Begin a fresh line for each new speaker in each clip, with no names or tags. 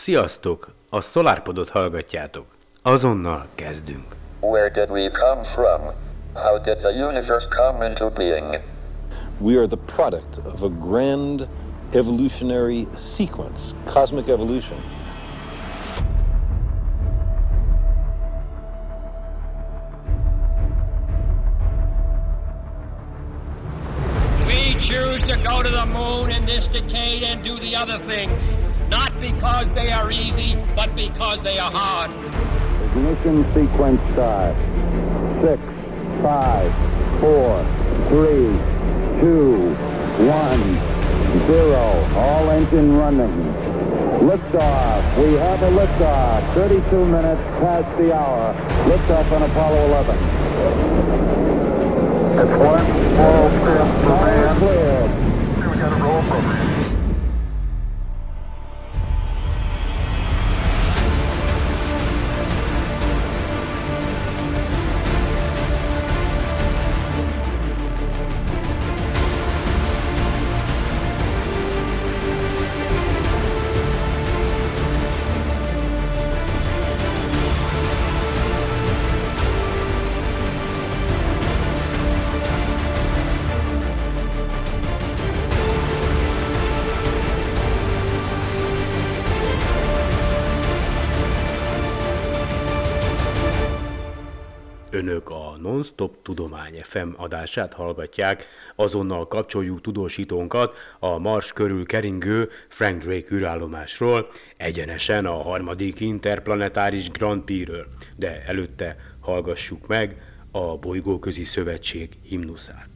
Sziasztok! A SolarPodot hallgatjátok. Azonnal kezdünk.
Where did we come from? How did the universe come into being?
We are the product of a grand evolutionary sequence, cosmic evolution.
We choose to go to the moon in this decade and do the other things, because they are hard.
Ignition sequence start. Six, five, four, three, two, one, zero. All engine running. Liftoff. We have a liftoff. 32 minutes past the hour. Liftoff on Apollo 11. It's one small step for man. Cleared. We got a roll program.
Önök a Non-Stop Tudomány FM adását hallgatják, azonnal kapcsoljuk tudósítónkat a Mars körül keringő Frank Drake űrállomásról, egyenesen a harmadik interplanetáris Grand Prix-ről, de előtte hallgassuk meg a Bolygóközi Szövetség himnuszát.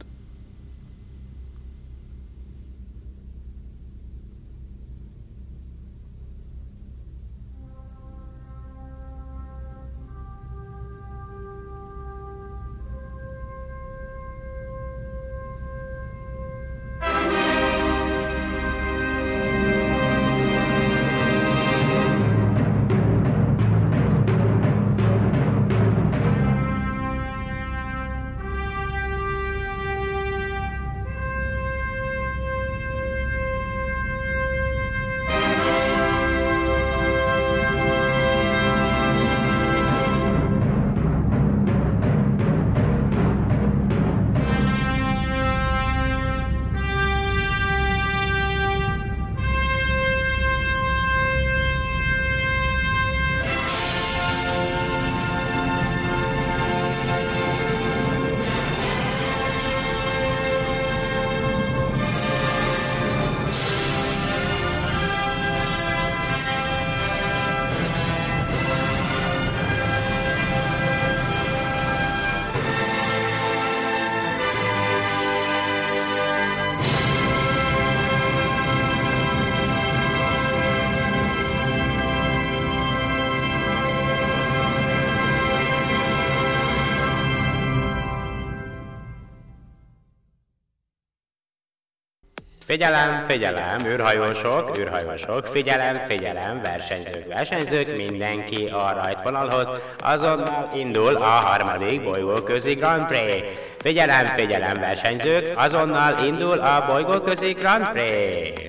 Figyelem, figyelem, űrhajósok, űrhajósok, figyelem, figyelem, versenyzők, versenyzők, mindenki a rajtvonalhoz, azonnal indul a harmadik bolygóközi Grand Prix. Figyelem, figyelem, versenyzők, azonnal indul a bolygóközi Grand Prix.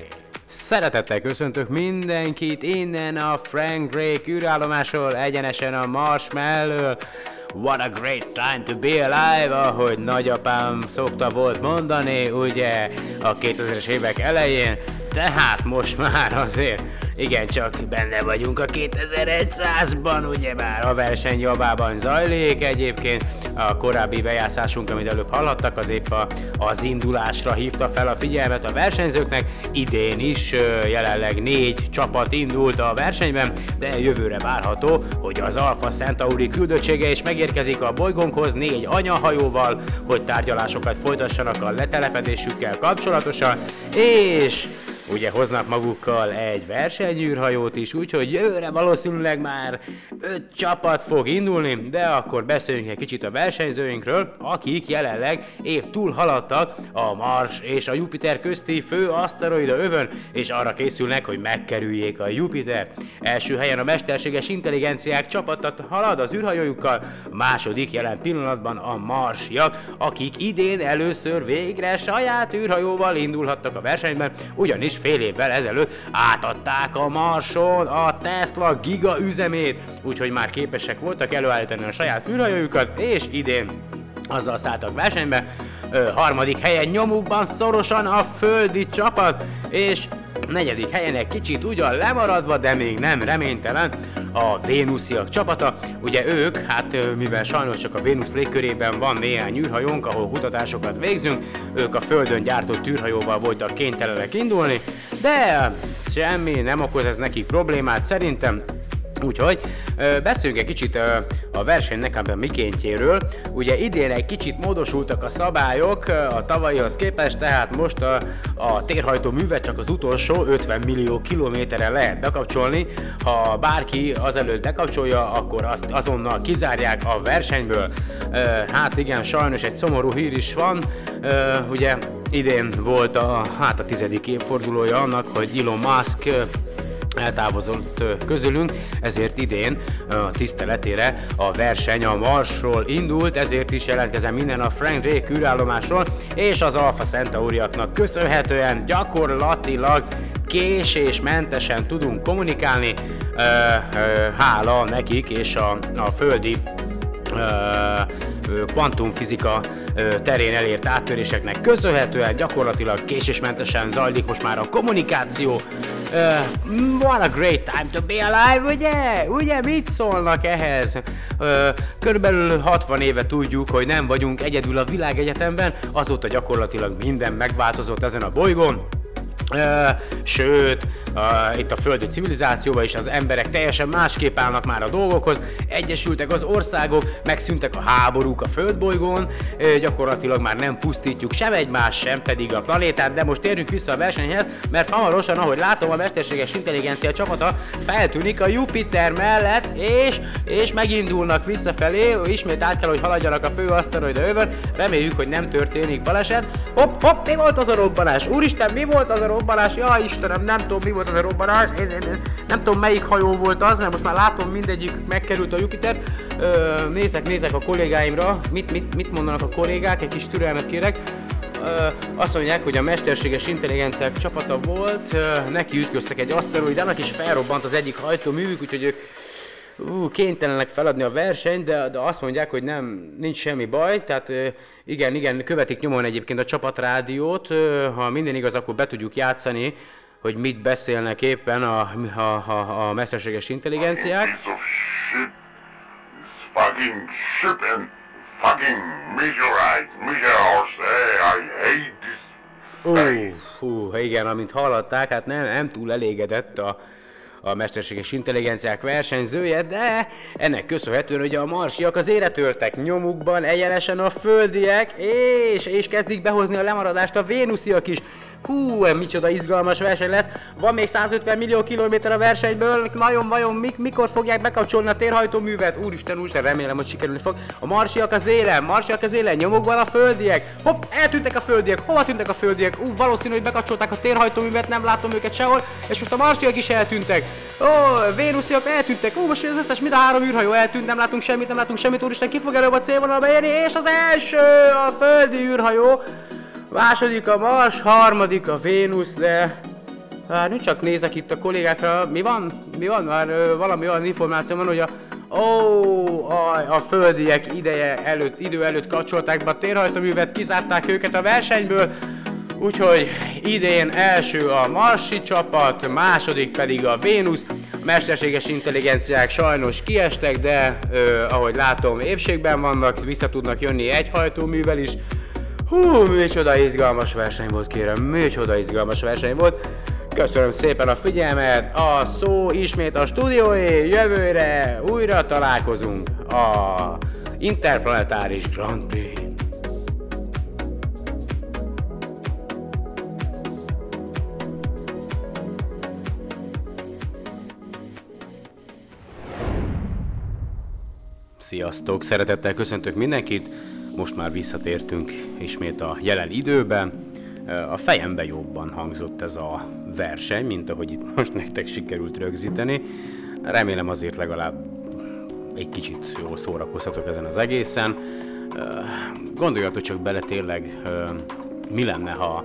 Szeretettel köszöntök mindenkit innen a Frank Drake űrállomásról, egyenesen a Mars mellől. What a great time to be alive, ahogy nagyapám szokta volt mondani, ugye, a 2000-es évek elején. Tehát most már azért igen, csak benne vagyunk a 2100-ban, ugye már a verseny javában zajlik egyébként. A korábbi bejátszásunk, amit előbb hallhattak, az épp a, az indulásra hívta fel a figyelmet a versenyzőknek. Idén is jelenleg négy csapat indult a versenyben, de jövőre várható, hogy az Alpha Centauri küldöttsége is megérkezik a bolygónkhoz négy anyahajóval, hogy tárgyalásokat folytassanak a letelepedésükkel kapcsolatosan, és ugye hoznak magukkal egy versenyűrhajót is, úgyhogy jövőre valószínűleg már öt csapat fog indulni, de akkor beszéljünk egy kicsit a versenyzőinkről, akik jelenleg év túl a Mars és a Jupiter közti fő aszteroida övön, és arra készülnek, hogy megkerüljék a Jupiter. Első helyen a mesterséges intelligenciák csapatot halad az űrhajójukkal, második jelen pillanatban a Marsiak, akik idén először végre saját űrhajóval indulhattak a versenyben, ugyanis fél évvel ezelőtt átadták a Marson a Tesla giga üzemét, úgyhogy már képesek voltak előállítani a saját űrhajójukat, és idén azzal szálltak versenybe. Ö, harmadik helyen nyomukban szorosan a földi csapat, és negyedik helyen egy kicsit ugyan lemaradva, de még nem reménytelen a Vénusziak csapata. Ugye ők, hát mivel sajnos csak a Vénusz légkörében van néhány űrhajónk, ahol kutatásokat végzünk, ők a Földön gyártott űrhajóval voltak kénytelenek indulni, de semmi, nem okoz ez nekik problémát szerintem, Úgyhogy beszéljünk egy kicsit a versenynek a mikéntjéről. Ugye idén egy kicsit módosultak a szabályok a tavalyihoz képest, tehát most a, a térhajtó művet csak az utolsó 50 millió kilométerre lehet bekapcsolni. Ha bárki azelőtt bekapcsolja, akkor azt azonnal kizárják a versenyből. Hát igen, sajnos egy szomorú hír is van. Ugye idén volt a, hát a tizedik évfordulója annak, hogy Elon Musk eltávozott közülünk, ezért idén a tiszteletére a verseny a Marsról indult, ezért is jelentkezem minden a Frank Drake űrállomásról, és az Alpha Centauriaknak köszönhetően gyakorlatilag késésmentesen tudunk kommunikálni, hála nekik és a, a földi kvantumfizika terén elért áttöréseknek köszönhetően gyakorlatilag késésmentesen zajlik most már a kommunikáció. Uh, what a great time to be alive, ugye? Ugye mit szólnak ehhez? Uh, körülbelül 60 éve tudjuk, hogy nem vagyunk egyedül a világegyetemben, azóta gyakorlatilag minden megváltozott ezen a bolygón. Sőt, itt a földi civilizációban is az emberek teljesen másképp állnak már a dolgokhoz, egyesültek az országok, megszűntek a háborúk a földbolygón, gyakorlatilag már nem pusztítjuk sem egymást, sem pedig a planétát, de most térjünk vissza a versenyhez, mert hamarosan, ahogy látom, a mesterséges intelligencia csapata feltűnik a Jupiter mellett, és, és megindulnak visszafelé, ismét át kell, hogy haladjanak a fő aszteroida övön, reméljük, hogy nem történik baleset. Hopp, hopp, mi volt az a robbanás? Úristen, mi volt az a robbanás, ja Istenem, nem tudom mi volt az a robbanás, én, én, én, nem tudom melyik hajó volt az, mert most már látom mindegyik megkerült a Jupiter. Ö, nézek, nézek a kollégáimra, mit, mit, mit mondanak a kollégák, egy kis türelmet kérek. Ö, azt mondják, hogy a mesterséges intelligenciák csapata volt, ö, neki ütköztek egy aszteroidának, és felrobbant az egyik hajtóművük, úgyhogy ők ú, kénytelenek feladni a versenyt, de, de azt mondják, hogy nem, nincs semmi baj, tehát igen, igen, követik nyomon egyébként a csapatrádiót, ha minden igaz, akkor be tudjuk játszani, hogy mit beszélnek éppen a, a, a, a mesterséges intelligenciák. Fucking ship and fucking meteorite, meteors, hey, I hate this. Ú, uh, igen, amint hallották, hát nem, nem túl elégedett a, a mesterséges intelligenciák versenyzője, de ennek köszönhetően, hogy a marsiak az éretöltek nyomukban egyenesen a földiek, és, és kezdik behozni a lemaradást a vénusziak is. Hú, micsoda izgalmas verseny lesz. Van még 150 millió kilométer a versenyből. Nagyon vajon mik, mikor fogják bekapcsolni a térhajtóművet? Úristen, úristen, remélem, hogy sikerülni fog. A marsiak az élen, marsiak az élen, nyomokban a földiek. Hopp, eltűntek a földiek. Hova tűntek a földiek? Ú, valószínű, hogy bekapcsolták a térhajtóművet, nem látom őket sehol. És most a marsiak is eltűntek. Ó, vénusziak eltűntek. Ó, most az összes mind a három űrhajó eltűnt, nem látunk semmit, nem látunk semmit. Úristen, ki fog előbb a célvonalba érni? És az első, a földi űrhajó második a Mars, harmadik a Vénusz, de hát nem csak nézek itt a kollégákra, mi van? Mi van? Már ö, valami olyan információ van, hogy a Ó, a, a földiek ideje előtt, idő előtt kapcsolták be a térhajtóművet, kizárták őket a versenyből, úgyhogy idén első a Marsi csapat, második pedig a Vénusz. A mesterséges intelligenciák sajnos kiestek, de ö, ahogy látom évségben vannak, vissza tudnak jönni egy hajtóművel is, Hú, micsoda izgalmas verseny volt, kérem, micsoda izgalmas verseny volt. Köszönöm szépen a figyelmet, a szó ismét a stúdióé, jövőre újra találkozunk a Interplanetáris Grand Prix. Sziasztok! Szeretettel köszöntök mindenkit! Most már visszatértünk ismét a jelen időben. A fejembe jobban hangzott ez a verseny, mint ahogy itt most nektek sikerült rögzíteni. Remélem azért legalább egy kicsit jól szórakoztatok ezen az egészen. Gondoljatok csak bele tényleg, mi lenne, ha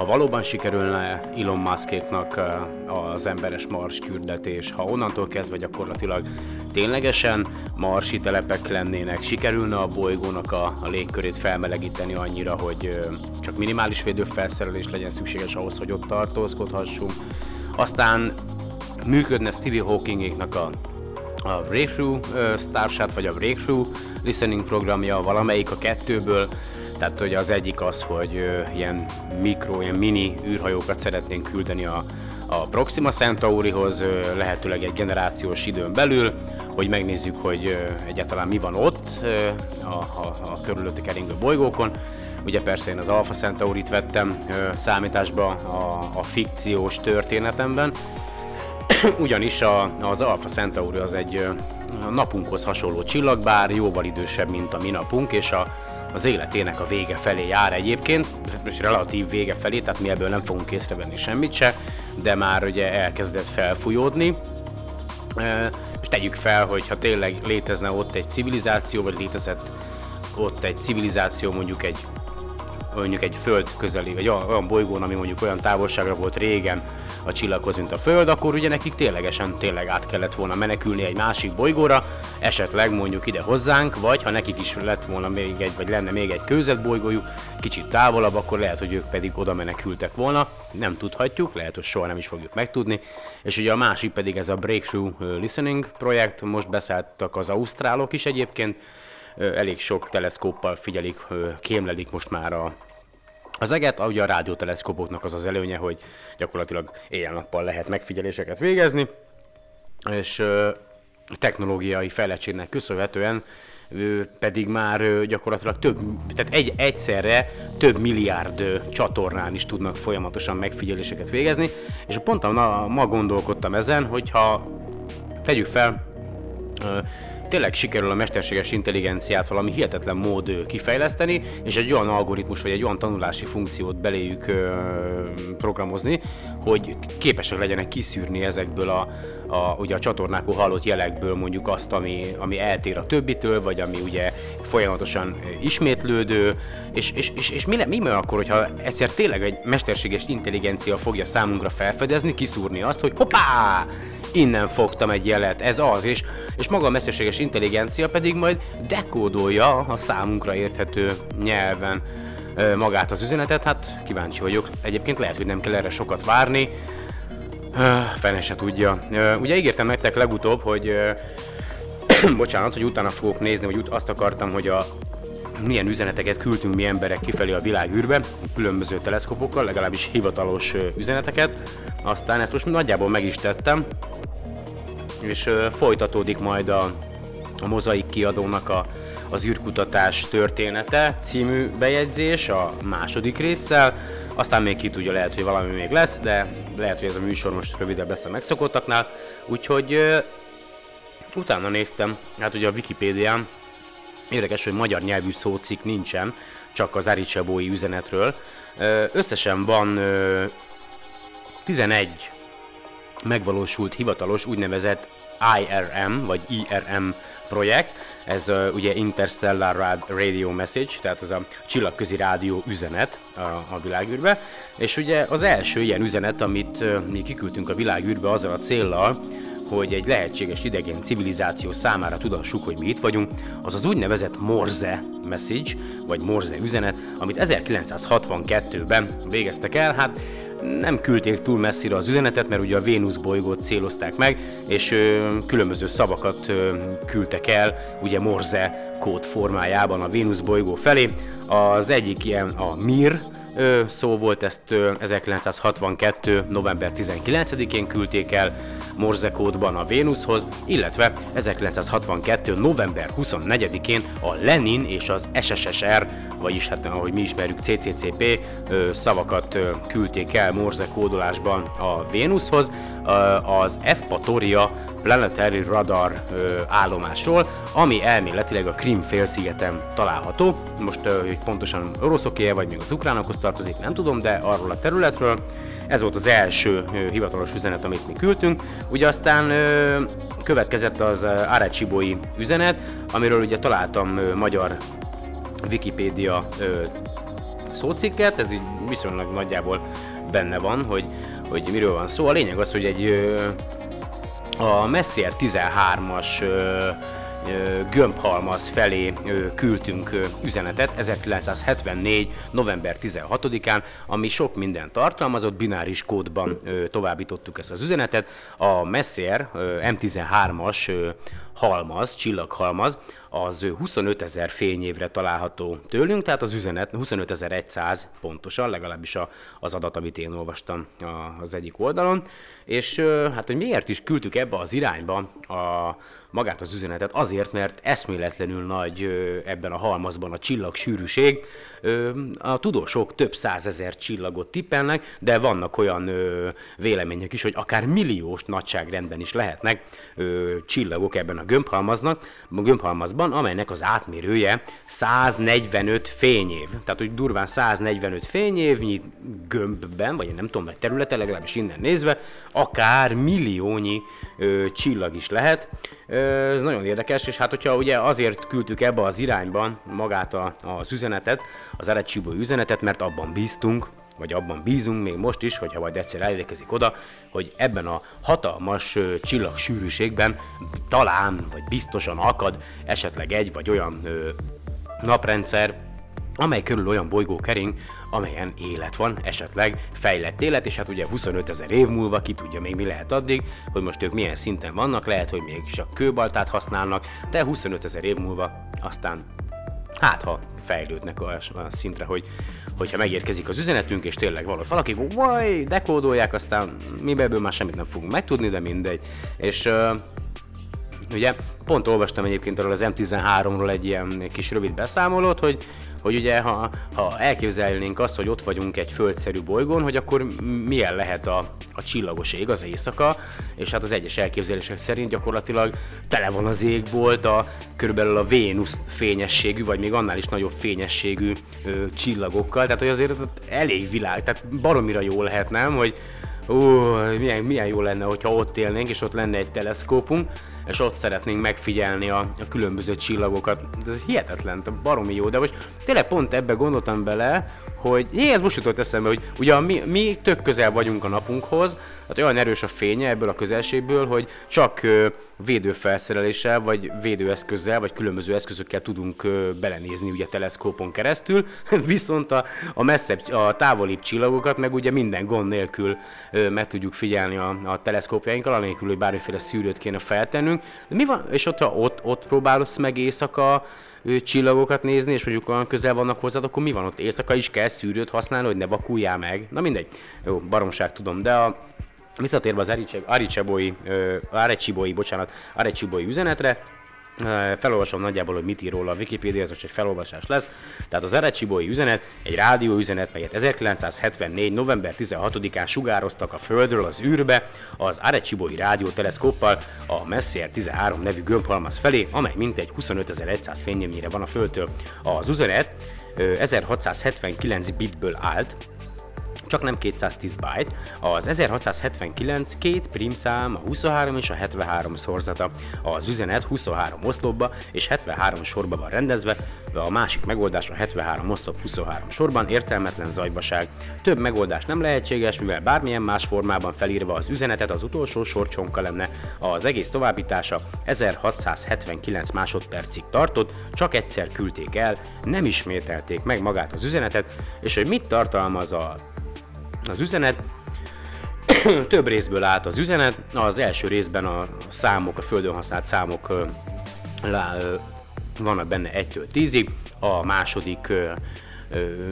ha valóban sikerülne Elon Muskéknak az emberes Mars küldetés, ha onnantól kezdve gyakorlatilag ténylegesen marsi telepek lennének, sikerülne a bolygónak a, a légkörét felmelegíteni annyira, hogy csak minimális védőfelszerelés legyen szükséges ahhoz, hogy ott tartózkodhassunk. Aztán működne Stevie Hawkingéknak a a Breakthrough Starshot, vagy a Breakthrough Listening programja, valamelyik a kettőből, tehát hogy az egyik az, hogy ilyen mikro, ilyen mini űrhajókat szeretnénk küldeni a, a Proxima Centaurihoz, lehetőleg egy generációs időn belül, hogy megnézzük, hogy egyáltalán mi van ott a, a, a körülötte keringő bolygókon. Ugye persze én az Alpha Centaurit vettem számításba a, a fikciós történetemben, ugyanis a, az Alpha Centauri az egy napunkhoz hasonló csillag, bár jóval idősebb, mint a mi napunk, és a, az életének a vége felé jár egyébként, és relatív vége felé, tehát mi ebből nem fogunk észrevenni semmit se, de már ugye elkezdett felfújódni. És tegyük fel, hogy ha tényleg létezne ott egy civilizáció, vagy létezett ott egy civilizáció mondjuk egy mondjuk egy föld közeli, vagy olyan bolygón, ami mondjuk olyan távolságra volt régen a csillaghoz, mint a Föld, akkor ugye nekik ténylegesen tényleg át kellett volna menekülni egy másik bolygóra, esetleg mondjuk ide hozzánk, vagy ha nekik is lett volna még egy, vagy lenne még egy bolygójuk, kicsit távolabb, akkor lehet, hogy ők pedig oda menekültek volna, nem tudhatjuk, lehet, hogy soha nem is fogjuk megtudni. És ugye a másik pedig ez a Breakthrough Listening projekt, most beszálltak az ausztrálok is egyébként, elég sok teleszkóppal figyelik, kémlelik most már a, az eget, ugye a rádióteleszkópoknak az az előnye, hogy gyakorlatilag éjjel-nappal lehet megfigyeléseket végezni, és technológiai fejlettségnek köszönhetően pedig már gyakorlatilag több, tehát egy, egyszerre több milliárd csatornán is tudnak folyamatosan megfigyeléseket végezni, és pont a, ma gondolkodtam ezen, hogyha tegyük fel, tényleg sikerül a mesterséges intelligenciát valami hihetetlen mód kifejleszteni, és egy olyan algoritmus vagy egy olyan tanulási funkciót beléjük programozni, hogy képesek legyenek kiszűrni ezekből a, a, ugye a csatornákon hallott jelekből mondjuk azt, ami, ami eltér a többitől, vagy ami ugye folyamatosan ismétlődő, és, és, és, és mi, le, mi van akkor, hogyha egyszer tényleg egy mesterséges intelligencia fogja számunkra felfedezni, kiszúrni azt, hogy hoppá, innen fogtam egy jelet, ez az, és, és maga a mesterséges intelligencia pedig majd dekódolja a számunkra érthető nyelven magát az üzenetet, hát kíváncsi vagyok. Egyébként lehet, hogy nem kell erre sokat várni, fene se tudja. Ugye ígértem nektek legutóbb, hogy bocsánat, hogy utána fogok nézni, vagy azt akartam, hogy a milyen üzeneteket küldtünk mi emberek kifelé a világűrbe, különböző teleszkopokkal, legalábbis hivatalos üzeneteket. Aztán ezt most nagyjából meg is tettem, és folytatódik majd a, a mozaik kiadónak a, az űrkutatás története című bejegyzés a második résszel, aztán még ki tudja, lehet, hogy valami még lesz, de lehet, hogy ez a műsor most rövidebb lesz a megszokottaknál, úgyhogy utána néztem, hát ugye a Wikipédián érdekes, hogy magyar nyelvű szócik nincsen, csak az Aricsebói üzenetről. Összesen van uh, 11 megvalósult hivatalos úgynevezett IRM vagy IRM projekt, ez uh, ugye Interstellar Radio Message, tehát az a csillagközi rádió üzenet a, a világűrbe, és ugye az első ilyen üzenet, amit uh, mi kiküldtünk a világűrbe azzal a céllal, hogy egy lehetséges idegen civilizáció számára tudassuk, hogy mi itt vagyunk, az az úgynevezett Morse message, vagy Morse üzenet, amit 1962-ben végeztek el, hát nem küldték túl messzire az üzenetet, mert ugye a Vénusz bolygót célozták meg, és ö, különböző szavakat ö, küldtek el, ugye Morse kód formájában a Vénusz bolygó felé. Az egyik ilyen a Mir, ö, szó volt, ezt ö, 1962. november 19-én küldték el Morse kódban a Vénuszhoz, illetve 1962. november 24-én a Lenin és az SSSR, vagyis hát ahogy mi ismerjük CCCP szavakat küldték el Morse kódolásban a Vénuszhoz, az Evpatoria Planetary Radar állomásról, ami elméletileg a Krim félszigeten található. Most, hogy pontosan oroszoké vagy még az ukránokhoz tartozik, nem tudom, de arról a területről. Ez volt az első hivatalos üzenet, amit mi küldtünk. Ugye aztán következett az Arecsibói üzenet, amiről ugye találtam magyar Wikipédia szócikket, ez így viszonylag nagyjából benne van, hogy, hogy miről van szó. A lényeg az, hogy egy a Messier 13-as ö, gömbhalmaz felé küldtünk üzenetet 1974. november 16-án, ami sok minden tartalmazott, bináris kódban továbbítottuk ezt az üzenetet. A Messier M13-as halmaz, csillaghalmaz, az 25 ezer fényévre található tőlünk, tehát az üzenet 25.100 pontosan, legalábbis a, az adat, amit én olvastam az egyik oldalon. És hát, hogy miért is küldtük ebbe az irányba a, magát az üzenetet, azért, mert eszméletlenül nagy ebben a halmazban a csillag sűrűség. A tudósok több százezer csillagot tippelnek, de vannak olyan vélemények is, hogy akár milliós nagyságrendben is lehetnek csillagok ebben a gömbhalmaznak, a gömbhalmazban, amelynek az átmérője 145 fényév. Tehát, hogy durván 145 fényévnyi gömbben, vagy nem tudom, meg területe, legalábbis innen nézve, akár milliónyi csillag is lehet. Ez nagyon érdekes, és hát hogyha ugye azért küldtük ebbe az irányban magát a, az üzenetet, az Arecibo üzenetet, mert abban bíztunk, vagy abban bízunk még most is, hogyha majd egyszer elérkezik oda, hogy ebben a hatalmas csillag sűrűségben talán, vagy biztosan akad esetleg egy vagy olyan ö, naprendszer, amely körül olyan bolygó kering, amelyen élet van, esetleg fejlett élet, és hát ugye 25 ezer év múlva ki tudja még mi lehet addig, hogy most ők milyen szinten vannak, lehet, hogy még csak kőbaltát használnak, de 25 ezer év múlva aztán hát ha fejlődnek olyan szintre, hogy hogyha megérkezik az üzenetünk, és tényleg valót valaki, vaj, dekódolják, aztán mi ebből már semmit nem fogunk megtudni, de mindegy. És ugye pont olvastam egyébként arról az M13-ról egy ilyen kis rövid beszámolót, hogy hogy ugye ha, ha elképzelnénk azt, hogy ott vagyunk egy földszerű bolygón, hogy akkor milyen lehet a, a csillagos ég, az éjszaka, és hát az egyes elképzelések szerint gyakorlatilag tele van az égbolt a körülbelül a Vénusz fényességű, vagy még annál is nagyobb fényességű ö, csillagokkal, tehát hogy azért elég világ, tehát baromira jó lehet, nem, hogy ó, milyen, milyen jó lenne, hogyha ott élnénk, és ott lenne egy teleszkópunk, és ott szeretnénk megfigyelni a, a különböző csillagokat. Ez hihetetlen, baromi jó, de most tényleg pont ebbe gondoltam bele, hogy hé, ez most jutott eszembe, hogy ugye mi, mi tök közel vagyunk a napunkhoz, hát olyan erős a fénye ebből a közelségből, hogy csak ö, védőfelszereléssel, vagy védőeszközzel, vagy különböző eszközökkel tudunk ö, belenézni ugye teleszkópon keresztül, viszont a, a messzebb, a távolibb csillagokat meg ugye minden gond nélkül ö, meg tudjuk figyelni a, a teleszkópjainkkal, anélkül, hogy bármiféle szűrőt kéne feltennünk. De mi van, és ott, ha ott, ott próbálsz meg éjszaka csillagokat nézni, és mondjuk olyan közel vannak hozzád, akkor mi van ott? Éjszaka is kell szűrőt használni, hogy ne vakuljál meg. Na mindegy. Jó, baromság tudom, de a, visszatérve az Ariceboi, Areciboi, bocsánat, Areciboi üzenetre, felolvasom nagyjából, hogy mit ír róla a Wikipedia, ez most egy felolvasás lesz. Tehát az Erecsibói üzenet egy rádió üzenet, melyet 1974. november 16-án sugároztak a Földről az űrbe az Arecsibói rádióteleszkóppal a Messier 13 nevű gömbhalmaz felé, amely mintegy 25.100 fényemnyire van a Földtől. Az üzenet 1679 bitből állt, csak nem 210 byte. Az 1679 két primszám, a 23 és a 73 szorzata. Az üzenet 23 oszlopba és 73 sorba van rendezve, a másik megoldás a 73 oszlop 23 sorban értelmetlen zajbaság. Több megoldás nem lehetséges, mivel bármilyen más formában felírva az üzenetet az utolsó sorcsonka lenne. Az egész továbbítása 1679 másodpercig tartott, csak egyszer küldték el, nem ismételték meg magát az üzenetet, és hogy mit tartalmaz a az üzenet. Több részből állt az üzenet. Az első részben a számok, a földön használt számok vannak benne 1-től 10-ig, a második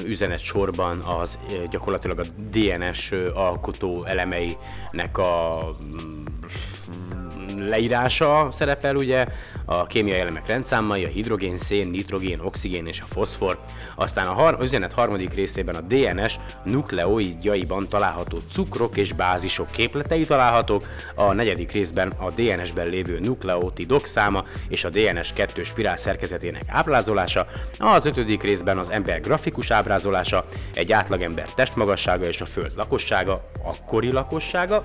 üzenet sorban az gyakorlatilag a DNS alkotó elemeinek a leírása szerepel ugye, a kémiai elemek rendszámai, a hidrogén, szén, nitrogén, oxigén és a foszfor. Aztán a har- üzenet harmadik részében a DNS nukleoidjaiban található cukrok és bázisok képletei találhatók, a negyedik részben a DNS-ben lévő nukleotidok száma és a DNS kettős spirál szerkezetének ábrázolása, az ötödik részben az ember grafikus ábrázolása, egy átlagember testmagassága és a föld lakossága, akkori lakossága,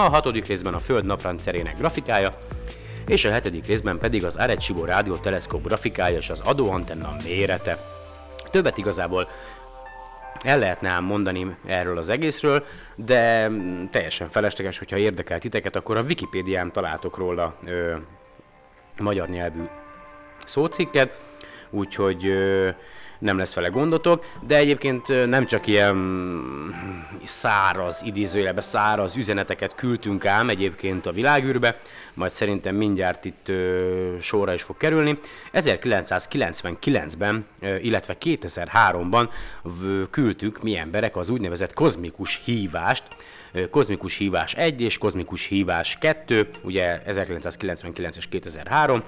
a hatodik részben a Föld naprendszerének grafikája, és a hetedik részben pedig az Arecibo teleszkóp grafikája és az adóantenna mérete. Többet igazából el lehetne ám mondani erről az egészről, de teljesen felesleges, hogyha érdekel titeket, akkor a Wikipédián találtok róla ö, magyar nyelvű szócikket, úgyhogy ö, nem lesz vele gondotok, de egyébként nem csak ilyen száraz, idézőjelbe száraz üzeneteket küldtünk ám egyébként a világűrbe, majd szerintem mindjárt itt ö, sorra is fog kerülni. 1999-ben, ö, illetve 2003-ban küldtük mi emberek az úgynevezett kozmikus hívást, Kozmikus hívás 1 és Kozmikus hívás 2, ugye 1999 és 2003,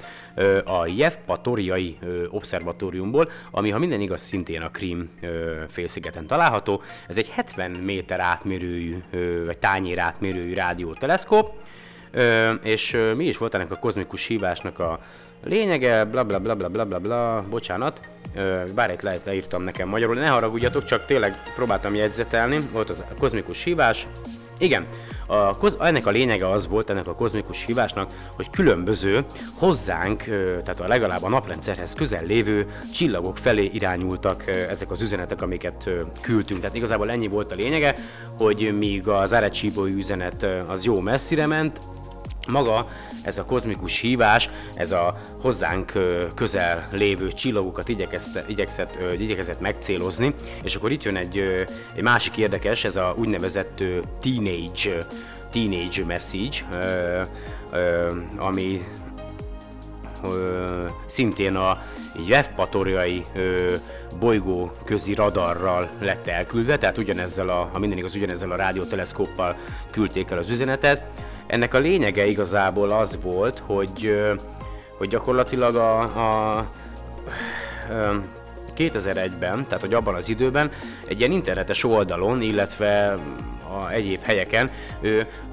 a Jevpatoriai Obszervatóriumból, ami ha minden igaz szintén a Krím félszigeten található. Ez egy 70 méter átmérőjű, vagy tányér átmérőjű rádióteleszkóp, és mi is volt ennek a kozmikus hívásnak a lényege, bla bla bla bla bla bla bla, bocsánat, bár itt leírtam nekem magyarul, ne haragudjatok, csak tényleg próbáltam jegyzetelni, volt az a kozmikus hívás. Igen, a, ennek a lényege az volt, ennek a kozmikus hívásnak, hogy különböző hozzánk, tehát a legalább a naprendszerhez közel lévő csillagok felé irányultak ezek az üzenetek, amiket küldtünk. Tehát igazából ennyi volt a lényege, hogy míg az Arecibo üzenet az jó messzire ment, maga ez a kozmikus hívás, ez a hozzánk közel lévő csillagokat igyekezett, igyekezett, igyekezett megcélozni, és akkor itt jön egy, egy másik érdekes, ez a úgynevezett teenage, teenage message, ami szintén a Jevpatoriai bolygó közi radarral lett elküldve, tehát ugyanezzel a, ha minden igaz, ugyanezzel a rádióteleszkóppal küldték el az üzenetet, ennek a lényege igazából az volt, hogy, hogy gyakorlatilag a, a, a 2001-ben, tehát hogy abban az időben egy ilyen internetes oldalon, illetve a egyéb helyeken.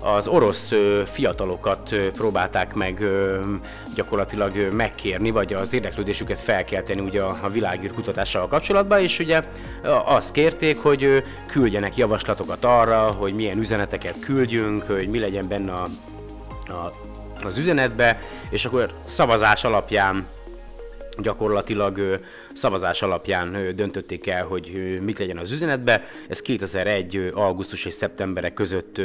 Az orosz fiatalokat próbálták meg gyakorlatilag megkérni, vagy az érdeklődésüket felkelteni ugye a, világűr kutatással kapcsolatban, és ugye azt kérték, hogy küldjenek javaslatokat arra, hogy milyen üzeneteket küldjünk, hogy mi legyen benne a, a, az üzenetbe, és akkor szavazás alapján gyakorlatilag szavazás alapján döntötték el, hogy mit legyen az üzenetbe. Ez 2001. augusztus és szeptemberek között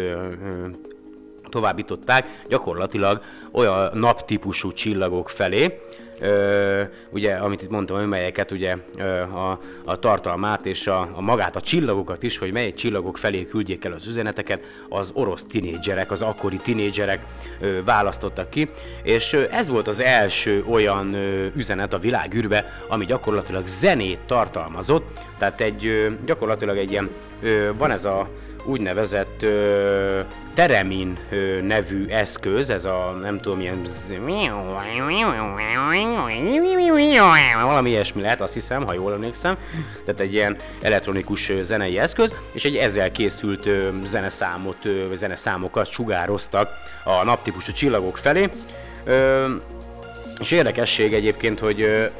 továbbították gyakorlatilag olyan naptípusú csillagok felé, ö, ugye, amit itt mondtam, melyeket ugye ö, a, a tartalmát és a, a magát, a csillagokat is, hogy mely csillagok felé küldjék el az üzeneteket, az orosz tinédzserek, az akkori tinédzserek ö, választottak ki, és ö, ez volt az első olyan ö, üzenet a világűrbe, ami gyakorlatilag zenét tartalmazott, tehát egy ö, gyakorlatilag egy ilyen, ö, van ez a úgynevezett ö, Teremin ö, nevű eszköz, ez a nem tudom milyen valami ilyesmi lehet, azt hiszem, ha jól emlékszem, tehát egy ilyen elektronikus zenei eszköz, és egy ezzel készült ö, zeneszámot, ö, zeneszámokat sugároztak a naptípusú csillagok felé. Ö, és érdekesség egyébként, hogy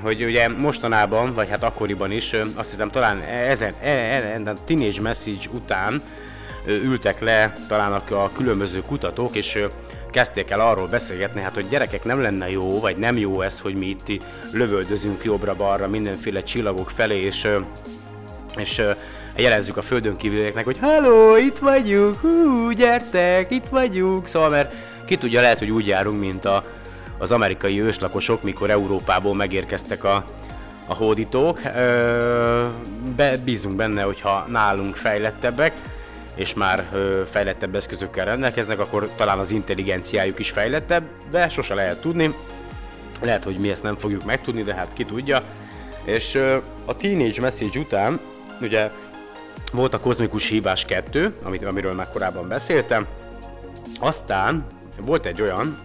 hogy ugye mostanában, vagy hát akkoriban is, azt hiszem talán ezen, e, e, a Teenage Message után ültek le talán a különböző kutatók, és kezdték el arról beszélgetni, hát hogy gyerekek nem lenne jó, vagy nem jó ez, hogy mi itt lövöldözünk jobbra-balra mindenféle csillagok felé, és, és jelezzük a földön kívülieknek, hogy Halló, itt vagyunk, hú, gyertek, itt vagyunk, szóval mert ki tudja, lehet, hogy úgy járunk, mint a, az amerikai őslakosok, mikor Európából megérkeztek a, a hódítók. Be, bízunk benne, hogyha nálunk fejlettebbek, és már fejlettebb eszközökkel rendelkeznek, akkor talán az intelligenciájuk is fejlettebb, de sose lehet tudni. Lehet, hogy mi ezt nem fogjuk megtudni, de hát ki tudja. És a Teenage Message után, ugye volt a kozmikus hívás 2, amit, amiről már korábban beszéltem, aztán volt egy olyan,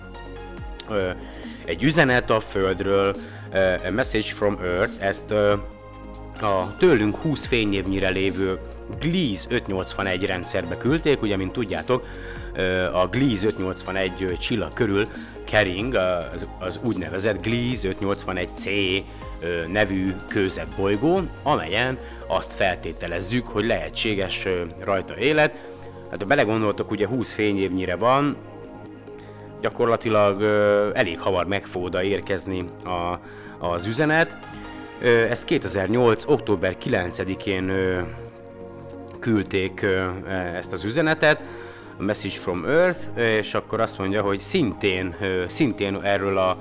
egy üzenet a Földről, a Message from Earth, ezt a tőlünk 20 fényévnyire lévő Gliese 581 rendszerbe küldték, ugye, mint tudjátok, a Gliese 581 csillag körül kering az, az úgynevezett Gliese 581C nevű bolygó, amelyen azt feltételezzük, hogy lehetséges rajta élet. Hát ha belegondoltok, ugye 20 fényévnyire van, gyakorlatilag elég hamar meg fog oda érkezni a, az üzenet, Ezt 2008. október 9-én küldték ezt az üzenetet, a Message from Earth, és akkor azt mondja, hogy szintén, szintén erről a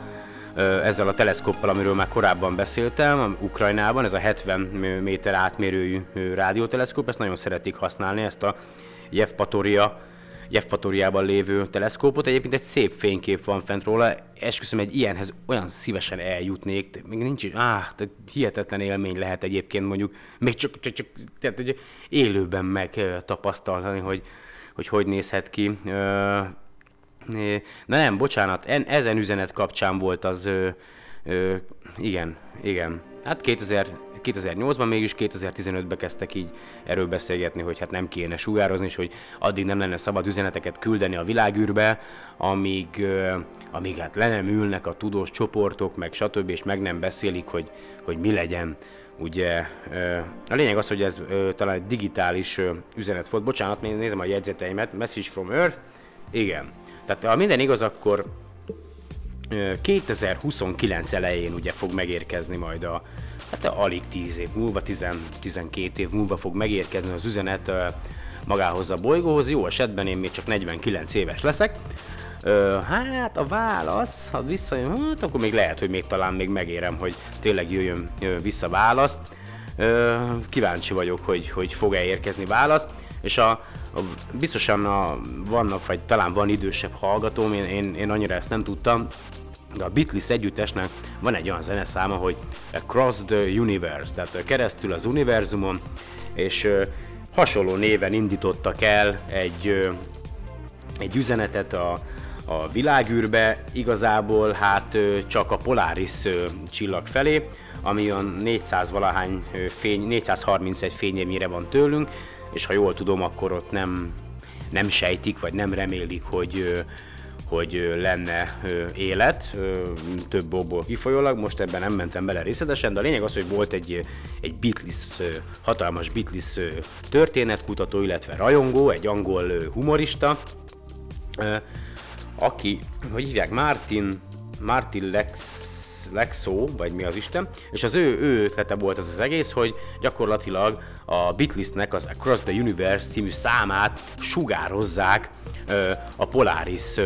ezzel a teleszkóppal, amiről már korábban beszéltem, Ukrajnában, ez a 70 méter átmérőjű rádióteleszkóp, ezt nagyon szeretik használni, ezt a Jevpatoria Jevpatoriában lévő teleszkópot. Egyébként egy szép fénykép van fent róla, esküszöm egy ilyenhez olyan szívesen eljutnék, még nincs is, áh, tehát hihetetlen élmény lehet egyébként mondjuk, még csak, csak, csak tehát, hogy élőben meg tapasztalni, hogy, hogy hogy nézhet ki. Na nem, bocsánat, en, ezen üzenet kapcsán volt az, ö, ö, igen, igen. Hát 2000, 2008-ban mégis 2015-ben kezdtek így erről beszélgetni, hogy hát nem kéne sugározni, és hogy addig nem lenne szabad üzeneteket küldeni a világűrbe, amíg, amíg hát le nem ülnek a tudós csoportok, meg stb. és meg nem beszélik, hogy, hogy mi legyen. Ugye a lényeg az, hogy ez talán egy digitális üzenet volt. Bocsánat, én nézem a jegyzeteimet. Message from Earth. Igen. Tehát ha minden igaz, akkor 2029 elején ugye fog megérkezni majd a, hát alig 10 év múlva, 10, 12 év múlva fog megérkezni az üzenet magához a bolygóhoz. Jó esetben én még csak 49 éves leszek. Hát a válasz, ha visszajön, hát akkor még lehet, hogy még talán még megérem, hogy tényleg jöjjön vissza válasz. Kíváncsi vagyok, hogy, hogy fog-e érkezni válasz. És a, a biztosan a, vannak, vagy talán van idősebb hallgatóm, én, én, én annyira ezt nem tudtam, de a Beatles együttesnek van egy olyan zeneszáma, hogy Across the Universe, tehát keresztül az univerzumon, és hasonló néven indítottak el egy, egy üzenetet a, a világűrbe, igazából hát csak a Polaris csillag felé, ami olyan 400 valahány fény, 431 fényévnyire van tőlünk, és ha jól tudom, akkor ott nem, nem sejtik, vagy nem remélik, hogy hogy lenne élet, több okból kifolyólag, most ebben nem mentem bele részletesen, de a lényeg az, hogy volt egy, egy Beatles, hatalmas Beatles történetkutató, illetve rajongó, egy angol humorista, aki, hogy hívják, Martin, Martin Lex, Lexo, vagy mi az Isten, és az ő, ő ötlete volt az az egész, hogy gyakorlatilag a Beatlesnek az Across the Universe című számát sugározzák a Polaris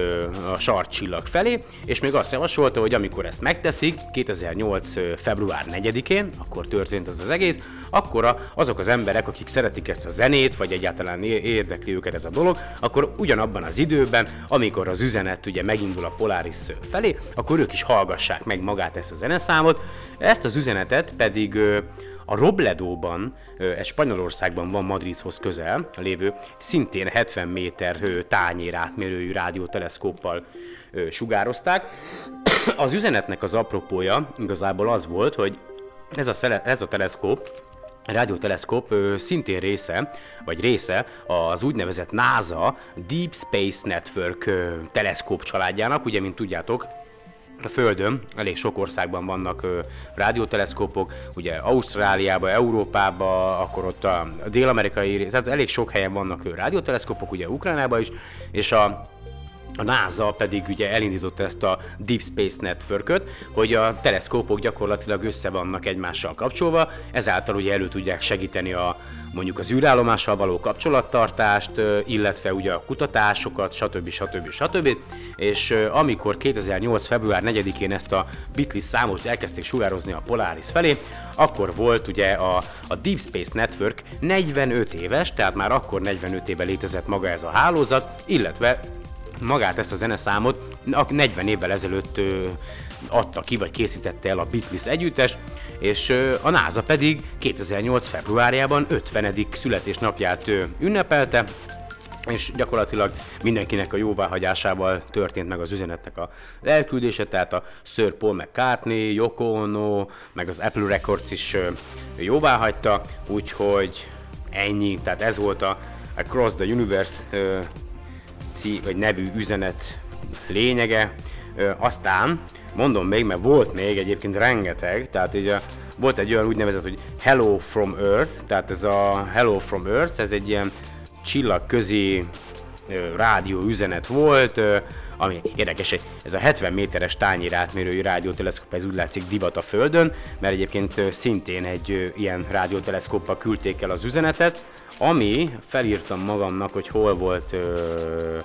a sarcsillag felé, és még azt javasolta, hogy amikor ezt megteszik, 2008. február 4-én, akkor történt ez az egész, akkor azok az emberek, akik szeretik ezt a zenét, vagy egyáltalán érdekli őket ez a dolog, akkor ugyanabban az időben, amikor az üzenet ugye megindul a Polaris felé, akkor ők is hallgassák meg magát ezt a zeneszámot. Ezt az üzenetet pedig a Robledóban, ez Spanyolországban van Madridhoz közel lévő, szintén 70 méter tányér átmérőjű rádióteleszkóppal sugározták. Az üzenetnek az apropója igazából az volt, hogy ez a, szele, ez a teleszkóp rádióteleszkóp szintén része, vagy része az úgynevezett NASA Deep Space Network teleszkóp családjának, ugye, mint tudjátok, a Földön elég sok országban vannak ö, rádióteleszkópok, ugye Ausztráliába, Európába, akkor ott a, dél-amerikai, tehát elég sok helyen vannak ö, rádióteleszkópok, ugye Ukrajnában is, és a a NASA pedig ugye elindította ezt a Deep Space network hogy a teleszkópok gyakorlatilag össze vannak egymással kapcsolva, ezáltal ugye elő tudják segíteni a mondjuk az űrállomással való kapcsolattartást, illetve ugye a kutatásokat, stb. stb. stb. És amikor 2008. február 4-én ezt a Beatles számot elkezdték sugározni a Polaris felé, akkor volt ugye a, a Deep Space Network 45 éves, tehát már akkor 45 éve létezett maga ez a hálózat, illetve magát ezt a zeneszámot 40 évvel ezelőtt adta ki, vagy készítette el a Beatles együttes, és a NASA pedig 2008. februárjában 50. születésnapját ünnepelte, és gyakorlatilag mindenkinek a jóváhagyásával történt meg az üzenetnek a elküldése, tehát a Sir Paul McCartney, Yoko Ono, meg az Apple Records is jóvá hagyta, úgyhogy ennyi, tehát ez volt a Across the Universe cí, vagy nevű üzenet lényege. Ö, aztán mondom még, mert volt még egyébként rengeteg, tehát így a, volt egy olyan úgynevezett, hogy Hello from Earth, tehát ez a Hello from Earth, ez egy ilyen csillagközi rádió üzenet volt, ami érdekes, ez a 70 méteres tányér átmérőjű rádióteleszkóp, ez úgy látszik divat a Földön, mert egyébként szintén egy ilyen rádióteleszkóppal küldték el az üzenetet, ami felírtam magamnak, hogy hol volt ö,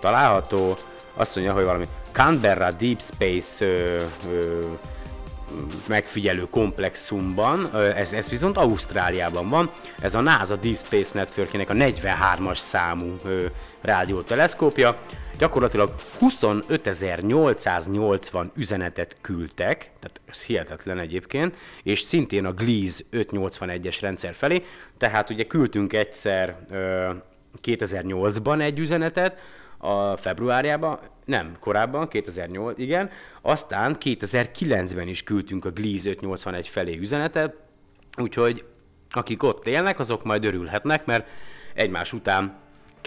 található, azt mondja, hogy valami Canberra Deep Space ö, ö, megfigyelő komplexumban, ez, ez viszont Ausztráliában van, ez a NASA Deep Space Network-ének a 43-as számú rádióteleszkópja, gyakorlatilag 25.880 üzenetet küldtek, tehát ez hihetetlen egyébként, és szintén a Gliese 581-es rendszer felé, tehát ugye küldtünk egyszer ö, 2008-ban egy üzenetet, a februárjában, nem, korábban, 2008, igen, aztán 2009-ben is küldtünk a Gliese 581 felé üzenetet, úgyhogy akik ott élnek, azok majd örülhetnek, mert egymás után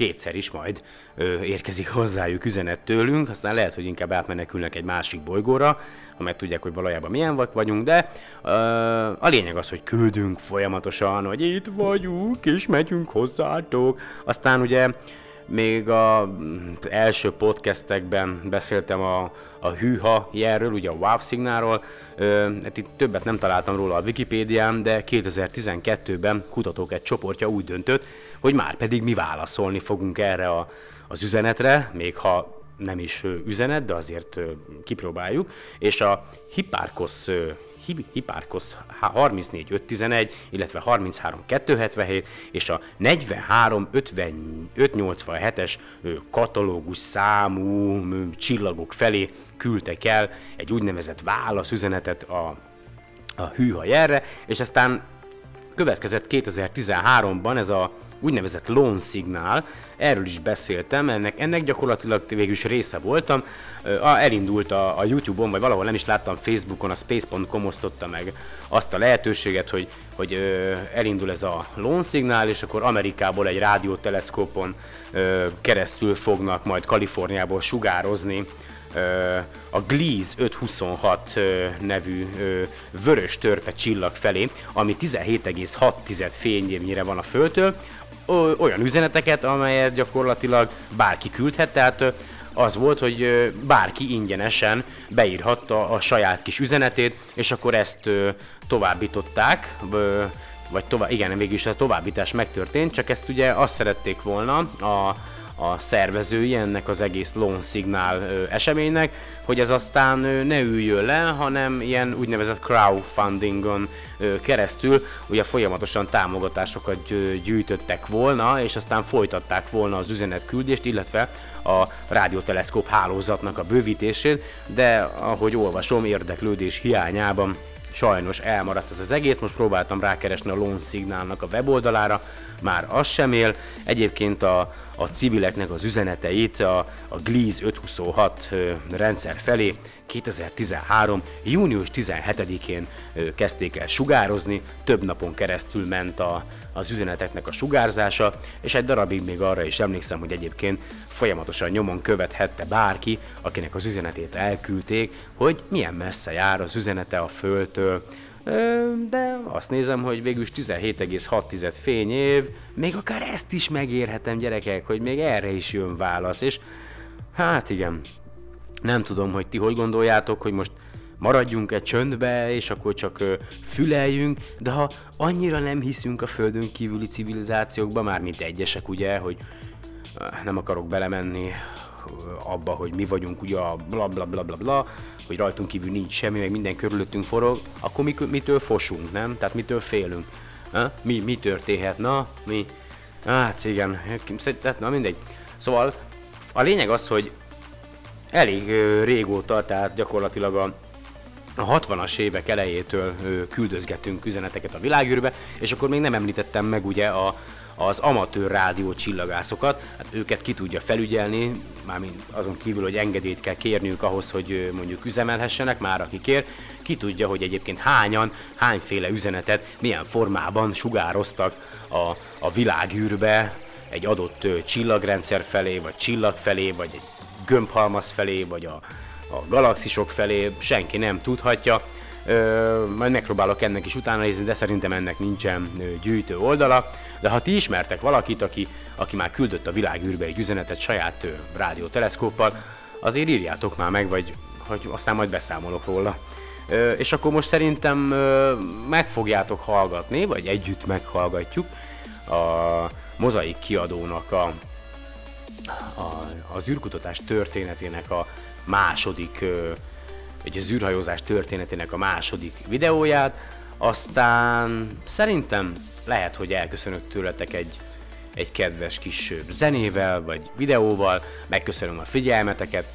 kétszer is majd ö, érkezik hozzájuk üzenet tőlünk, aztán lehet, hogy inkább átmenekülnek egy másik bolygóra, ha meg tudják, hogy valójában milyen vagyunk, de ö, a lényeg az, hogy küldünk folyamatosan, hogy itt vagyunk, és megyünk hozzátok. Aztán ugye még a első podcastekben beszéltem a, a hűha jelről, ugye a WAV szignálról, hát itt többet nem találtam róla a Wikipédián, de 2012-ben kutatók egy csoportja úgy döntött, hogy már pedig mi válaszolni fogunk erre a, az üzenetre, még ha nem is üzenet, de azért kipróbáljuk, és a Hipparcos Hipparcos 34511, illetve 33277 és a 43587-es katalógus számú csillagok felé küldtek el egy úgynevezett válaszüzenetet a, a hűha jelre, és aztán következett 2013-ban ez a úgynevezett lone szignál, erről is beszéltem, ennek, ennek gyakorlatilag végül is része voltam, elindult a, a Youtube-on, vagy valahol nem is láttam Facebookon, a space.com osztotta meg azt a lehetőséget, hogy, hogy elindul ez a lone szignál, és akkor Amerikából egy rádióteleszkópon keresztül fognak majd Kaliforniából sugározni a Gliese 526 nevű vörös törpe csillag felé, ami 17,6 fényévnyire van a Földtől, olyan üzeneteket, amelyet gyakorlatilag bárki küldhet, tehát az volt, hogy bárki ingyenesen beírhatta a saját kis üzenetét, és akkor ezt továbbították, vagy tovább, igen, mégis a továbbítás megtörtént, csak ezt ugye azt szerették volna a a szervezői ennek az egész Lone Signal eseménynek, hogy ez aztán ne üljön le, hanem ilyen úgynevezett crowdfundingon keresztül ugye folyamatosan támogatásokat gyűjtöttek volna, és aztán folytatták volna az üzenetküldést, illetve a rádióteleszkóp hálózatnak a bővítését, de ahogy olvasom, érdeklődés hiányában sajnos elmaradt ez az egész, most próbáltam rákeresni a Lone Signalnak a weboldalára, már az sem él. Egyébként a, a civileknek az üzeneteit a, a Gliese 526 rendszer felé 2013. június 17-én kezdték el sugározni, több napon keresztül ment a, az üzeneteknek a sugárzása, és egy darabig még arra is emlékszem, hogy egyébként folyamatosan nyomon követhette bárki, akinek az üzenetét elküldték, hogy milyen messze jár az üzenete a Földtől, de azt nézem, hogy végül 17,6 fényév, még akár ezt is megérhetem gyerekek, hogy még erre is jön válasz, és hát igen, nem tudom, hogy ti hogy gondoljátok, hogy most maradjunk egy csöndbe, és akkor csak füleljünk, de ha annyira nem hiszünk a földön kívüli civilizációkba, már mint egyesek ugye, hogy nem akarok belemenni abba, hogy mi vagyunk ugye a bla bla bla bla bla, hogy rajtunk kívül nincs semmi, meg minden körülöttünk forog, akkor mi, mitől fosunk, nem? Tehát mitől félünk? Ha? Mi, mi történhet? Na, mi? Hát igen, tehát na mindegy. Szóval a lényeg az, hogy elég régóta, tehát gyakorlatilag a a 60-as évek elejétől küldözgetünk üzeneteket a világűrbe, és akkor még nem említettem meg ugye a, az amatőr rádió csillagászokat, hát őket ki tudja felügyelni, mármint azon kívül, hogy engedélyt kell kérniük ahhoz, hogy mondjuk üzemelhessenek, már aki kér, ki tudja, hogy egyébként hányan, hányféle üzenetet, milyen formában sugároztak a, a világűrbe egy adott csillagrendszer felé, vagy csillag felé, vagy egy gömbhalmaz felé, vagy a, a galaxisok felé, senki nem tudhatja. Ö, majd megpróbálok ennek is utána nézni, de szerintem ennek nincsen gyűjtő oldala. De ha ti ismertek valakit, aki, aki már küldött a világűrbe egy üzenetet saját rádióteleszkóppal, azért írjátok már meg, vagy hogy aztán majd beszámolok róla. Ö, és akkor most szerintem ö, meg fogjátok hallgatni, vagy együtt meghallgatjuk a Mozaik kiadónak a, a, az űrkutatás történetének a második, vagy az űrhajózás történetének a második videóját, aztán szerintem lehet, hogy elköszönök tőletek egy, egy kedves kis zenével, vagy videóval, megköszönöm a figyelmeteket,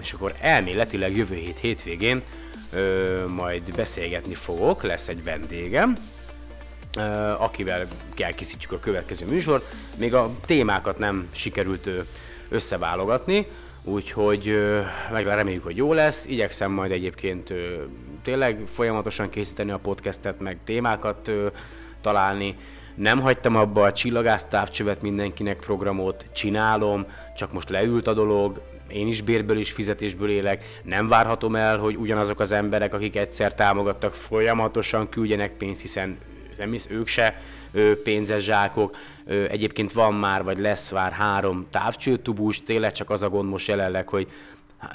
és akkor elméletileg jövő hét hétvégén ö, majd beszélgetni fogok, lesz egy vendégem, ö, akivel elkészítjük a következő műsort. Még a témákat nem sikerült ö, összeválogatni, úgyhogy ö, meg reméljük, hogy jó lesz. Igyekszem majd egyébként ö, tényleg folyamatosan készíteni a podcastet, meg témákat ö, találni. Nem hagytam abba a csillagász távcsövet mindenkinek programot, csinálom, csak most leült a dolog, én is bérből is fizetésből élek, nem várhatom el, hogy ugyanazok az emberek, akik egyszer támogattak, folyamatosan küldjenek pénzt, hiszen nem hisz, ők se ö, pénzes zsákok. Ö, egyébként van már, vagy lesz már három távcsőtubus, tényleg csak az a gond most jelenleg, hogy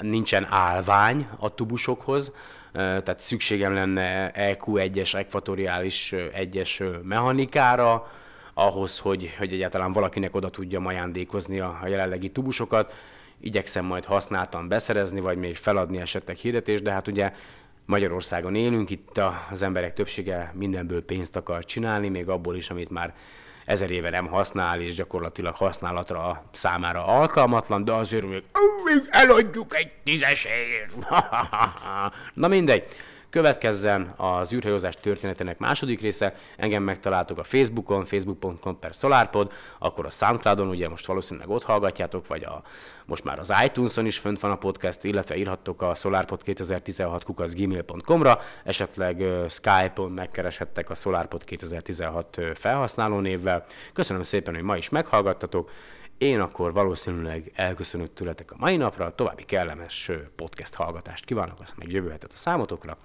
nincsen állvány a tubusokhoz, tehát szükségem lenne EQ1-es, ekvatoriális egyes mechanikára, ahhoz, hogy, hogy egyáltalán valakinek oda tudja ajándékozni a, a jelenlegi tubusokat. Igyekszem majd használtan beszerezni, vagy még feladni esetleg hirdetést, de hát ugye Magyarországon élünk, itt az emberek többsége mindenből pénzt akar csinálni, még abból is, amit már ezer éve nem használ, és gyakorlatilag használatra számára alkalmatlan, de azért még, eladjuk egy tízesért. Na mindegy. Következzen az űrhajózás történetének második része. Engem megtaláltok a Facebookon, facebook.com per SolarPod, akkor a Soundcloudon, ugye most valószínűleg ott hallgatjátok, vagy a, most már az iTunes-on is fönt van a podcast, illetve írhattok a solarpod 2016 gmail.com-ra, esetleg Skype-on megkereshettek a SolarPod 2016 felhasználó névvel. Köszönöm szépen, hogy ma is meghallgattatok. Én akkor valószínűleg elköszönök tőletek a mai napra, további kellemes podcast hallgatást kívánok, azt meg jövő hetet a számotokra.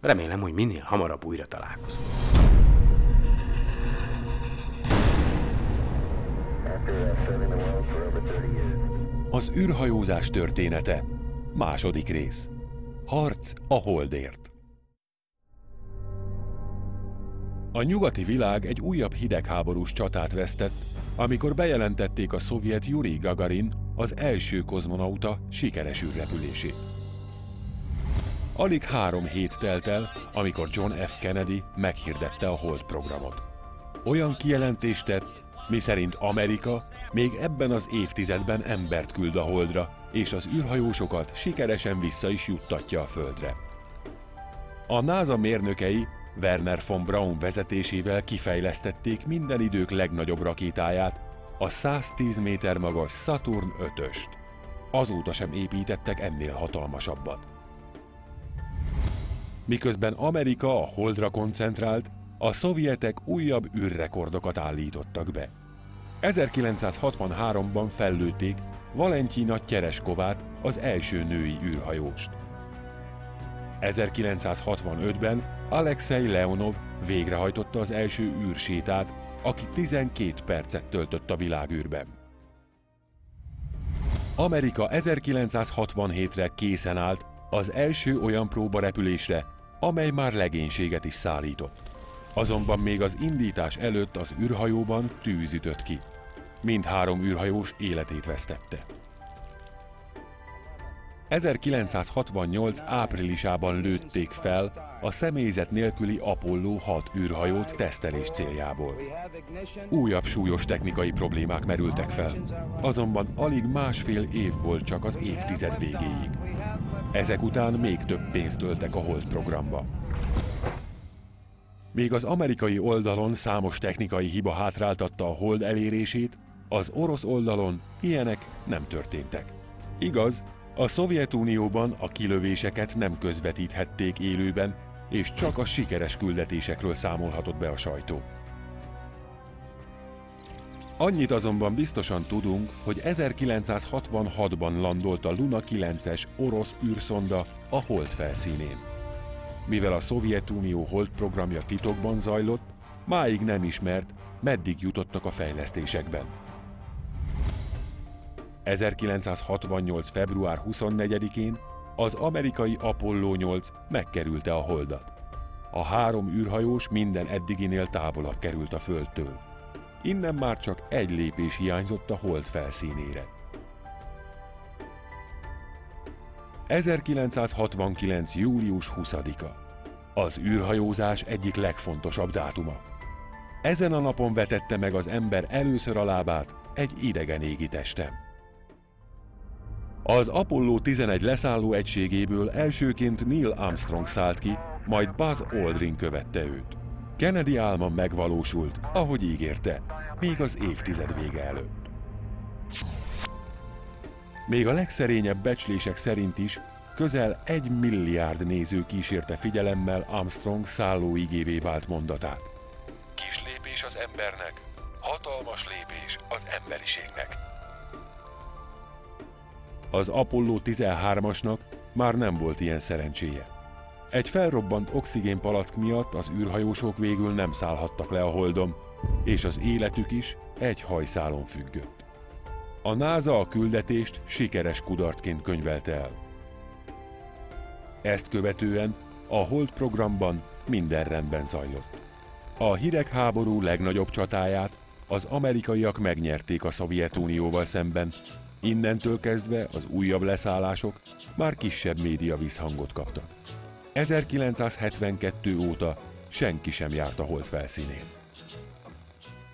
Remélem, hogy minél hamarabb újra találkozunk.
Az űrhajózás története. Második rész. Harc a holdért. A nyugati világ egy újabb hidegháborús csatát vesztett, amikor bejelentették a szovjet Yuri Gagarin, az első kozmonauta sikeres űrrepülését. Alig három hét telt el, amikor John F. Kennedy meghirdette a Hold programot. Olyan kijelentést tett, miszerint Amerika még ebben az évtizedben embert küld a Holdra, és az űrhajósokat sikeresen vissza is juttatja a Földre. A NASA mérnökei Werner von Braun vezetésével kifejlesztették minden idők legnagyobb rakétáját, a 110 méter magas Saturn 5-öst. Azóta sem építettek ennél hatalmasabbat. Miközben Amerika a Holdra koncentrált, a szovjetek újabb űrrekordokat állítottak be. 1963-ban fellőtték Valentina Kyereskovát, az első női űrhajóst. 1965-ben Alexei Leonov végrehajtotta az első űrsétát, aki 12 percet töltött a világűrben. Amerika 1967-re készen állt az első olyan próbarepülésre, amely már legénységet is szállított. Azonban még az indítás előtt az űrhajóban tűz ütött ki. Mindhárom űrhajós életét vesztette. 1968 áprilisában lőtték fel a személyzet nélküli Apollo 6 űrhajót tesztelés céljából. Újabb súlyos technikai problémák merültek fel, azonban alig másfél év volt csak az évtized végéig. Ezek után még több pénzt öltek a Hold programba. Még az amerikai oldalon számos technikai hiba hátráltatta a Hold elérését, az orosz oldalon ilyenek nem történtek. Igaz, a Szovjetunióban a kilövéseket nem közvetíthették élőben, és csak a sikeres küldetésekről számolhatott be a sajtó. Annyit azonban biztosan tudunk, hogy 1966-ban landolt a Luna 9-es orosz űrszonda a Hold felszínén. Mivel a Szovjetunió Hold programja titokban zajlott, máig nem ismert, meddig jutottak a fejlesztésekben. 1968. február 24-én az amerikai Apollo 8 megkerülte a holdat. A három űrhajós minden eddiginél távolabb került a Földtől. Innen már csak egy lépés hiányzott a hold felszínére. 1969. július 20-a. Az űrhajózás egyik legfontosabb dátuma. Ezen a napon vetette meg az ember először a lábát egy idegen égi testem. Az Apollo 11 leszálló egységéből elsőként Neil Armstrong szállt ki, majd Buzz Aldrin követte őt. Kennedy álma megvalósult, ahogy ígérte, még az évtized vége előtt. Még a legszerényebb becslések szerint is közel egy milliárd néző kísérte figyelemmel Armstrong szállóigévé vált mondatát. Kis lépés az embernek, hatalmas lépés az emberiségnek. Az Apollo 13-asnak már nem volt ilyen szerencséje. Egy felrobbant oxigénpalack miatt az űrhajósok végül nem szállhattak le a holdon, és az életük is egy hajszálon függött. A NASA a küldetést sikeres kudarcként könyvelte el. Ezt követően a Hold programban minden rendben zajlott. A hidegháború legnagyobb csatáját az amerikaiak megnyerték a Szovjetunióval szemben, innentől kezdve az újabb leszállások már kisebb média visszhangot kaptak. 1972 óta senki sem járt a hold felszínén.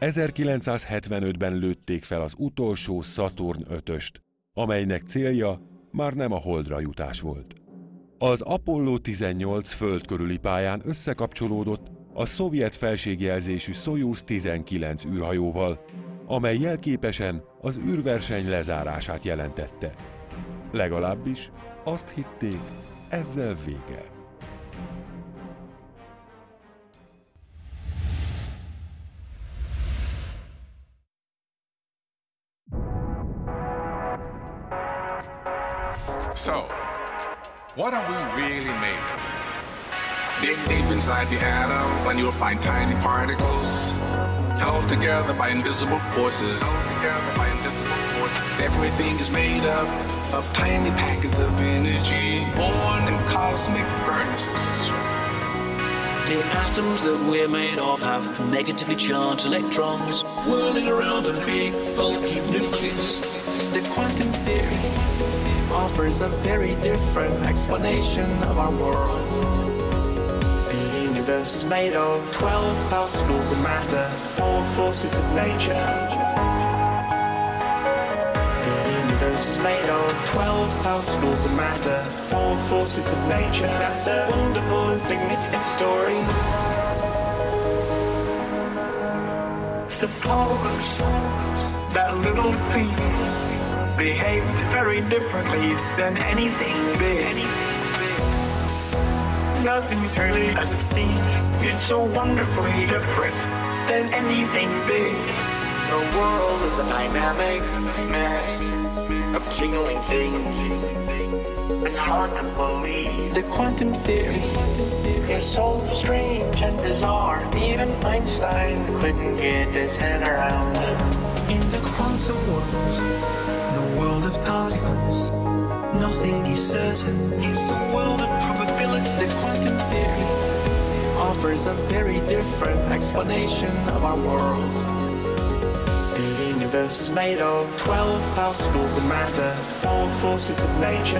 1975-ben lőtték fel az utolsó Saturn 5-öst, amelynek célja már nem a holdra jutás volt. Az Apollo 18 föld körüli pályán összekapcsolódott a szovjet felségjelzésű Soyuz 19 űrhajóval, amely jelképesen az űrverseny lezárását jelentette. Legalábbis azt hitték, ezzel vége.
So, what are we really made of? Dig deep inside the atom and you'll find tiny particles held together by invisible forces. Everything is made up of tiny packets of energy born in cosmic furnaces.
The atoms that we're made of have negatively charged electrons whirling around a big, bulky nucleus.
The quantum theory offers a very different explanation of our world.
Universe is made of 12 particles of matter, four forces of nature. The universe is made of 12 particles of matter, four forces of nature. That's a wonderful and significant story.
Suppose that little things behaved very differently than anything big. Nothing's really as it seems. It's so wonderfully different than anything big. The world is a dynamic mess of jingling things. It's hard to believe.
The quantum theory is so strange and bizarre. Even Einstein couldn't get his head around it.
In the quantum world, the world of particles. Nothing is certain. It's a world of probability.
The quantum theory offers a very different explanation of our world.
The universe is made of 12 particles of matter, four forces of nature.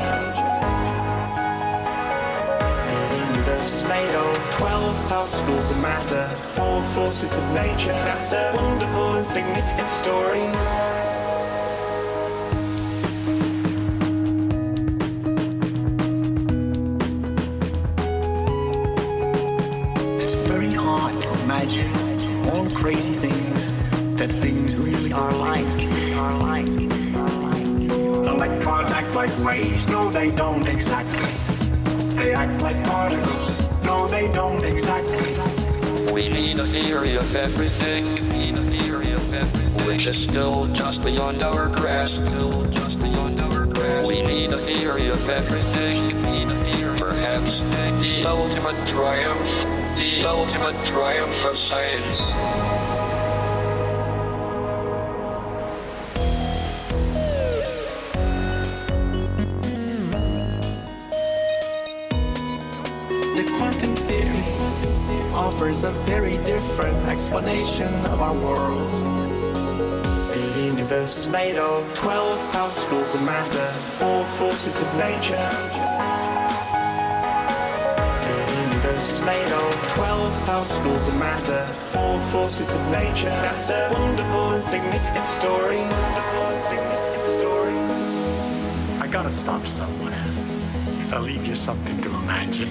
The universe is made of 12 particles of matter, four forces of nature. That's a wonderful and significant story.
Crazy things that things really are like. Are like.
Electrons act like waves, no, they don't exactly. They act like particles, no, they don't exactly.
We need a theory of everything. Need a theory of everything. Which is still just beyond our grasp. Still just beyond our grasp. We need a theory of everything. Need a theory. Perhaps the ultimate triumph the ultimate triumph of science.
The quantum theory offers a very different explanation of our world.
The universe is made of 12 particles of matter, four forces of nature. Is made of 12 particles of matter, four forces of nature. That's a wonderful and significant story. Wonderful and significant story.
I gotta stop somewhere. I'll leave you something to imagine.